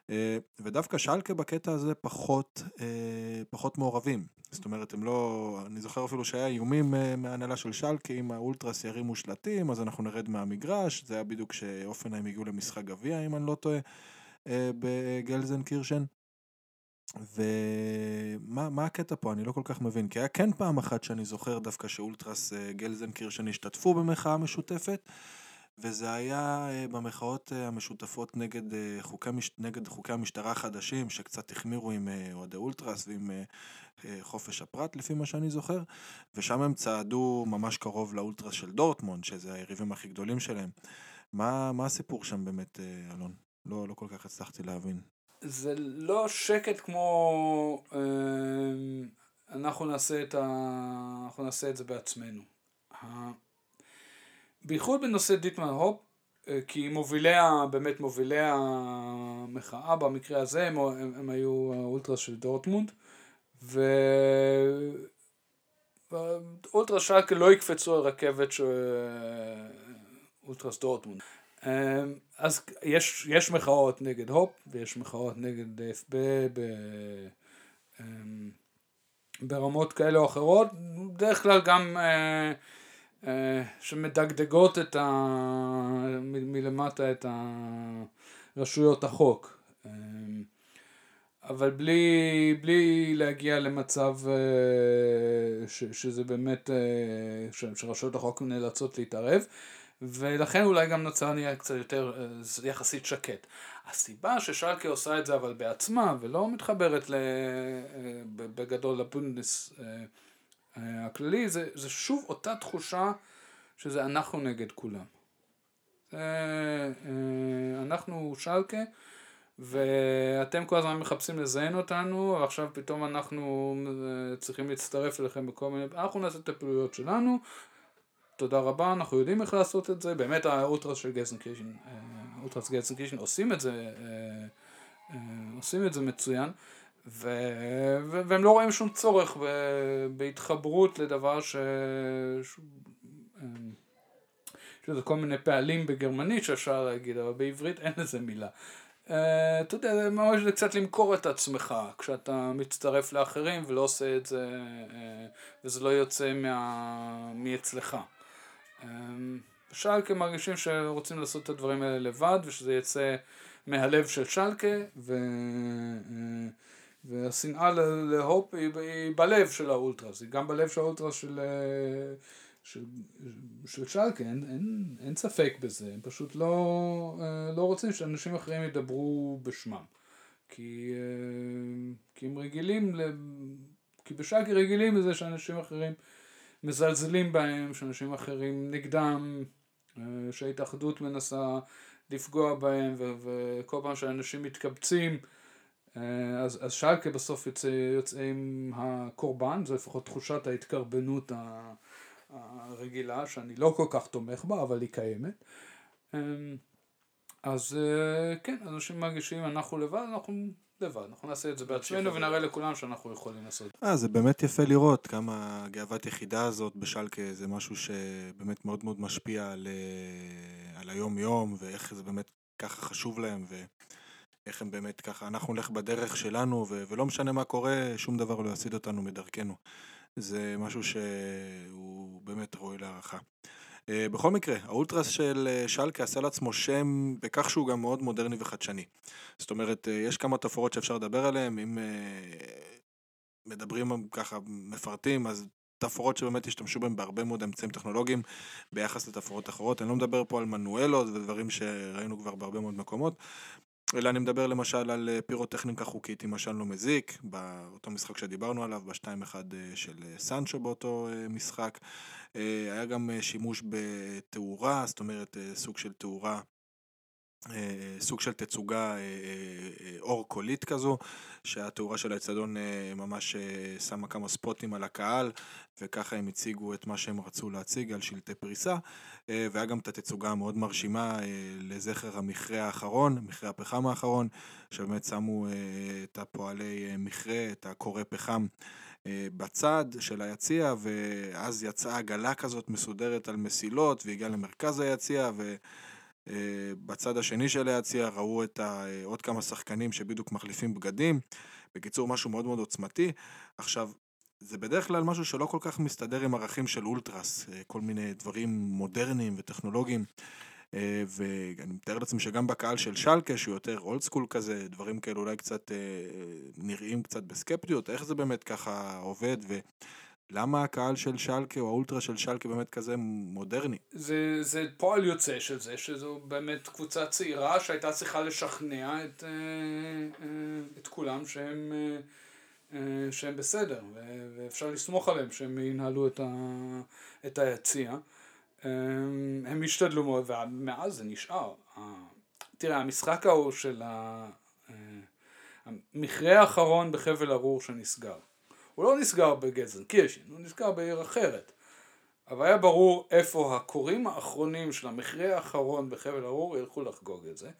אה, ודווקא שלקה בקטע הזה פחות, אה, פחות מעורבים. זאת אומרת, הם לא... אני זוכר אפילו שהיה איומים אה, מההנהלה של שלקה, אם האולטרס ירימו שלטים, אז אנחנו נרד מהמגרש. זה היה בדיוק כשאופנהיים הגיעו למשחק גביע, אם אני לא טועה, בגלזן קירשן. ומה הקטע פה? אני לא כל כך מבין. כי היה כן פעם אחת שאני זוכר דווקא שאולטרס גלזן קירשן השתתפו במחאה משותפת. וזה היה אה, במחאות אה, המשותפות נגד אה, חוקי, נגד חוקי המשטרה החדשים, שקצת החמירו עם אוהדי אולטרס ועם חופש הפרט, לפי מה שאני זוכר, ושם הם צעדו ממש קרוב לאולטרס של דורטמונד, שזה היריבים הכי גדולים שלהם. מה, מה הסיפור שם באמת, אלון? לא, לא כל כך הצלחתי להבין. זה לא שקט כמו אנחנו נעשה את, ה... אנחנו נעשה את זה בעצמנו. בייחוד בנושא דיטמר הופ, אה, כי מובילי, באמת מובילי המחאה במקרה הזה הם, הם, הם היו האולטרס של דורטמונד ואולטרס שלקה לא יקפצו על רכבת של אולטרס דורטמונד. אה, אז יש, יש מחאות נגד הופ ויש מחאות נגד DFB ב, אה, ברמות כאלה או אחרות, בדרך כלל גם שמדגדגות את ה... מ- מלמטה את רשויות החוק. אה, אבל בלי, בלי להגיע למצב אה, ש, שזה באמת, ש, שרשויות החוק נאלצות להתערב, ולכן אולי גם נוצר נהיה קצת יותר יחסית שקט. הסיבה ששלקה עושה את זה אבל בעצמה ולא מתחברת בגדול לבונדס אה, הכללי, זה, זה שוב אותה תחושה שזה אנחנו נגד כולם. זה, אה, אנחנו שלקה, ואתם כל הזמן מחפשים לזיין אותנו, ועכשיו פתאום אנחנו אה, צריכים להצטרף אליכם בכל מיני... אנחנו נעשה את הפעילויות שלנו, תודה רבה, אנחנו יודעים איך לעשות את זה, באמת האולטרס של גלסנקישן, אולטרס גלסנקישן עושים את זה, עושים את זה מצוין. ו... והם לא רואים שום צורך ב... בהתחברות לדבר ש... ש... אמ, שזה כל מיני פעלים בגרמנית שאפשר להגיד, אבל בעברית אין לזה מילה. Uh, אתה יודע, זה ממש קצת למכור את עצמך כשאתה מצטרף לאחרים ולא עושה את זה, uh, וזה לא יוצא מה... מאצלך. שלקה מרגישים שרוצים לעשות את הדברים האלה לבד ושזה יצא מהלב של שלקה ו... והשנאה להופ היא, היא בלב של האולטרס, היא גם בלב של האולטרס של, אה, של, של שלקה, אין, אין, אין ספק בזה, הם פשוט לא, אה, לא רוצים שאנשים אחרים ידברו בשמם, כי, אה, כי הם רגילים, כי בשלקה רגילים לזה שאנשים אחרים מזלזלים בהם, שאנשים אחרים נגדם, שההתאחדות מנסה לפגוע בהם, וכל פעם שאנשים מתקבצים אז, אז שלקה בסוף יוצא, יוצא עם הקורבן, זו לפחות תחושת ההתקרבנות הרגילה, שאני לא כל כך תומך בה, אבל היא קיימת. אה, אז אה, כן, אנשים מרגישים אנחנו לבד, אנחנו לבד, אנחנו נעשה את זה בעצמנו ונראה לכולם שאנחנו יכולים לעשות. אה, זה באמת יפה לראות כמה גאוות יחידה הזאת בשלקה זה משהו שבאמת מאוד מאוד משפיע על, על היום יום ואיך זה באמת ככה חשוב להם. ו... איך הם באמת ככה, אנחנו נלך בדרך שלנו, ו- ולא משנה מה קורה, שום דבר לא יסיד אותנו מדרכנו. זה משהו שהוא באמת ראוי להערכה. אה, בכל מקרה, האולטרס של אה, שלקה עשה לעצמו שם בכך שהוא גם מאוד מודרני וחדשני. זאת אומרת, אה, יש כמה תופעות שאפשר לדבר עליהן, אם מדברים ככה, מפרטים, אז תפאורות שבאמת השתמשו בהם בהרבה מאוד אמצעים טכנולוגיים ביחס לתפאורות אחרות. אני לא מדבר פה על מנואלות ודברים שראינו כבר בהרבה מאוד מקומות, אלא אני מדבר למשל על אה, פירוטכניקה חוקית עם עשן לא מזיק, באותו משחק שדיברנו עליו, ב-2-1 אה, של אה, סנצ'ו באותו משחק. היה גם שימוש בתאורה, זאת אומרת סוג של תאורה סוג של תצוגה אה, אה, אור קולית כזו, שהתאורה של האצטדיון ממש שמה כמה ספוטים על הקהל, וככה הם הציגו את מה שהם רצו להציג על שלטי פריסה, והיה גם את התצוגה המאוד מרשימה לזכר המכרה האחרון, מכרה הפחם האחרון, שבאמת שמו את הפועלי מכרה, את הקורא פחם. בצד של היציע, ואז יצאה עגלה כזאת מסודרת על מסילות, והגיעה למרכז היציע, ו... אה, בצד השני של היציע ראו את ה, אה, עוד כמה שחקנים שבדיוק מחליפים בגדים. בקיצור, משהו מאוד מאוד עוצמתי. עכשיו, זה בדרך כלל משהו שלא כל כך מסתדר עם ערכים של אולטרס, אה, כל מיני דברים מודרניים וטכנולוגיים. ואני מתאר לעצמי שגם בקהל של שלקה, שהוא יותר אולד סקול כזה, דברים כאלו אולי קצת נראים קצת בסקפטיות, איך זה באמת ככה עובד. למה הקהל של שלקה או האולטרה של שלקה באמת כזה מודרני? זה, זה פועל יוצא של זה, שזו באמת קבוצה צעירה שהייתה צריכה לשכנע את, אה, אה, את כולם שהם, אה, שהם בסדר, ואפשר לסמוך עליהם שהם ינהלו את, את היציע. הם השתדלו מאוד, ומאז זה נשאר. תראה, המשחק ההוא של המכרה האחרון בחבל ארור שנסגר. הוא לא נסגר בגזן קירשין, הוא נסגר בעיר אחרת. אבל היה ברור איפה הקוראים האחרונים של המכרה האחרון בחבל ארור ילכו לחגוג את זה.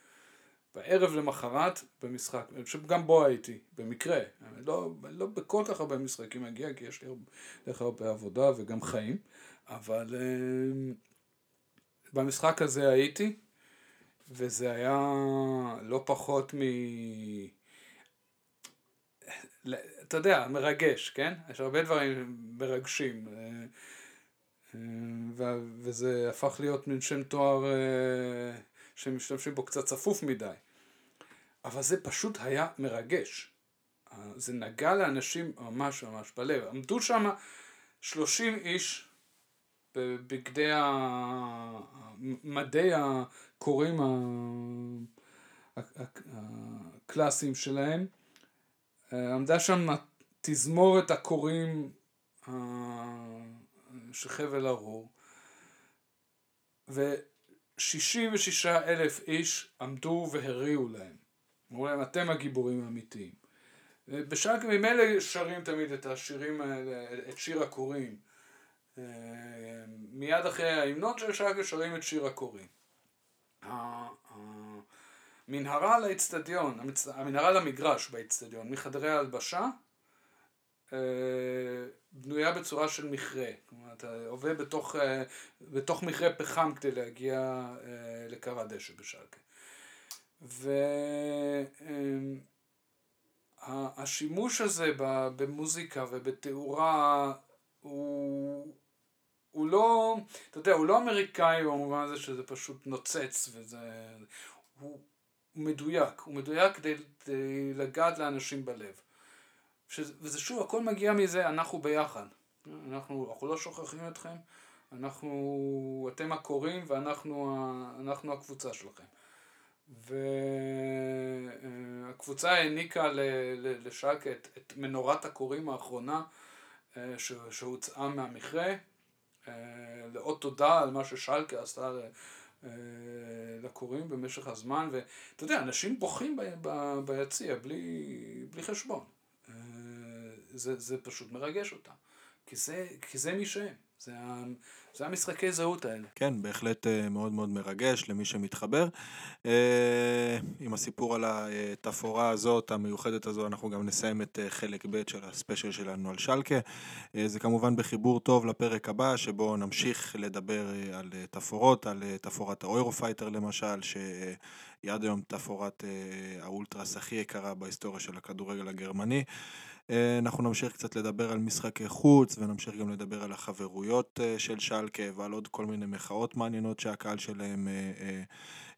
בערב למחרת במשחק, שגם בו הייתי, במקרה, לא, לא בכל כך הרבה משחקים מגיע, כי יש לי הרבה, הרבה עבודה וגם חיים, אבל uh, במשחק הזה הייתי, וזה היה לא פחות מ... אתה יודע, מרגש, כן? יש הרבה דברים מרגשים. אה, אה, וזה הפך להיות מין שם תואר אה, שמשתמשים בו קצת צפוף מדי. אבל זה פשוט היה מרגש. זה נגע לאנשים ממש ממש בלב. עמדו שם 30 איש בבגדי מדי הקוראים הקלאסיים שלהם. עמדה שם תזמורת הקוראים של חבל ארור, ו-66 אלף איש עמדו והריעו להם. אמרו להם, אתם הגיבורים האמיתיים. בשעה ממילא שרים תמיד את השירים האלה, את שיר הקוראים. מיד אחרי ההמנון של שקה שרים את שיר הקוראים. מנהרה לאצטדיון, המנהרה למגרש באצטדיון, מחדרי ההלבשה, אה, בנויה בצורה של מכרה. כלומר, אתה עובד בתוך, אה, בתוך מכרה פחם כדי להגיע אה, לקר הדשא בשלקה. והשימוש הזה במוזיקה ובתאורה הוא, הוא לא, אתה יודע, הוא לא אמריקאי במובן הזה שזה פשוט נוצץ וזה, הוא, הוא מדויק, הוא מדויק כדי, לגעת לאנשים בלב. שזה, וזה שוב, הכל מגיע מזה, אנחנו ביחד. אנחנו, אנחנו לא שוכחים אתכם, אנחנו, אתם הקוראים ואנחנו הקבוצה שלכם. והקבוצה העניקה לשאק את, את מנורת הקוראים האחרונה אה, שהוצאה מהמכרה, אה, לאות תודה על מה ששלקה עשתה אה, לקוראים במשך הזמן, ואתה יודע, אנשים בוכים ביציע בלי, בלי חשבון. אה, זה, זה פשוט מרגש אותם, כי זה, כי זה מי שהם, זה, זה המשחקי זהות האלה. כן, בהחלט אה, מאוד מאוד מרגש למי שמתחבר. אה, עם הסיפור על התפאורה הזאת, המיוחדת הזו, אנחנו גם נסיים את אה, חלק ב' של הספיישל שלנו על שלקה. זה כמובן בחיבור טוב לפרק הבא, שבו נמשיך לדבר על תפאורות, על תפאורת ה Eurofighter למשל, שהיא עד היום תפאורת האולטרס הכי יקרה בהיסטוריה של הכדורגל הגרמני. אה, אנחנו נמשיך קצת לדבר על משחקי חוץ ונמשיך גם לדבר על החברויות אה, של שלקה ועל עוד כל מיני מחאות מעניינות שהקהל שלהם אה,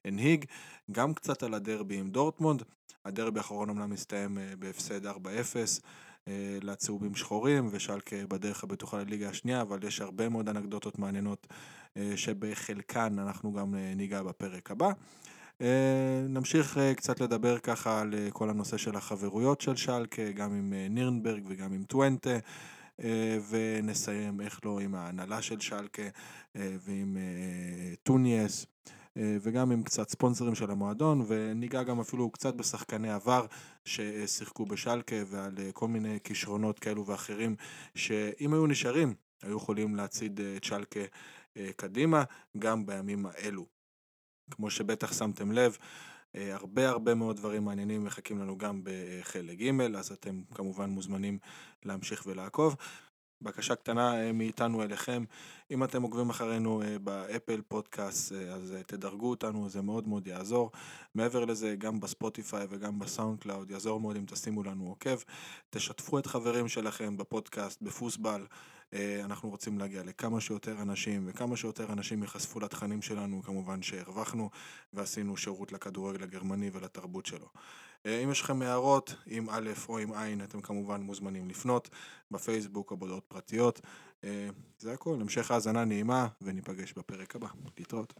הנהיג. גם קצת על הדרבי עם דורטמונד. הדרבי האחרון אמנם מסתיים בהפסד 4-0 לצהובים שחורים ושלקה בדרך הבטוחה לליגה השנייה, אבל יש הרבה מאוד אנקדוטות מעניינות שבחלקן אנחנו גם ניגע בפרק הבא. אה, נמשיך אה, קצת לדבר ככה על אה, כל הנושא של החברויות של שלקה, גם עם נירנברג וגם עם טואנטה, ונסיים, איך לא, עם ההנהלה של שלקה ועם טוניאס. וגם עם קצת ספונסרים של המועדון, וניגע גם אפילו קצת בשחקני עבר ששיחקו בשלקה ועל כל מיני כישרונות כאלו ואחרים, שאם היו נשארים, היו יכולים להצעיד את שלקה קדימה, גם בימים האלו. כמו שבטח שמתם לב, אה, הרבה הרבה מאוד דברים מעניינים מחכים לנו גם בחלק ג', אז אתם כמובן מוזמנים להמשיך ולעקוב. בקשה קטנה אה, מאיתנו אליכם, אם אתם עוקבים אחרינו אה, ב Apple Podcast, אז תדרגו אותנו, זה מאוד מאוד יעזור. מעבר לזה, גם בספוטיפיי וגם בסאונד קלאוד, יעזור מאוד אם תשימו לנו עוקב. תשתפו את חברים שלכם בפודקאסט, בפוסבל. אה, אנחנו רוצים להגיע לכמה שיותר אנשים, וכמה שיותר אנשים ייחשפו לתכנים שלנו, כמובן שהרווחנו ועשינו שירות לכדורגל הגרמני ולתרבות שלו. אה, אם יש לכם הערות, עם א' או עם ע', אתם כמובן מוזמנים לפנות בפייסבוק או בהודעות פרטיות. אה, זה הכל, המשך האזנה נעימה, וניפגש בפרק הבא. להתראות.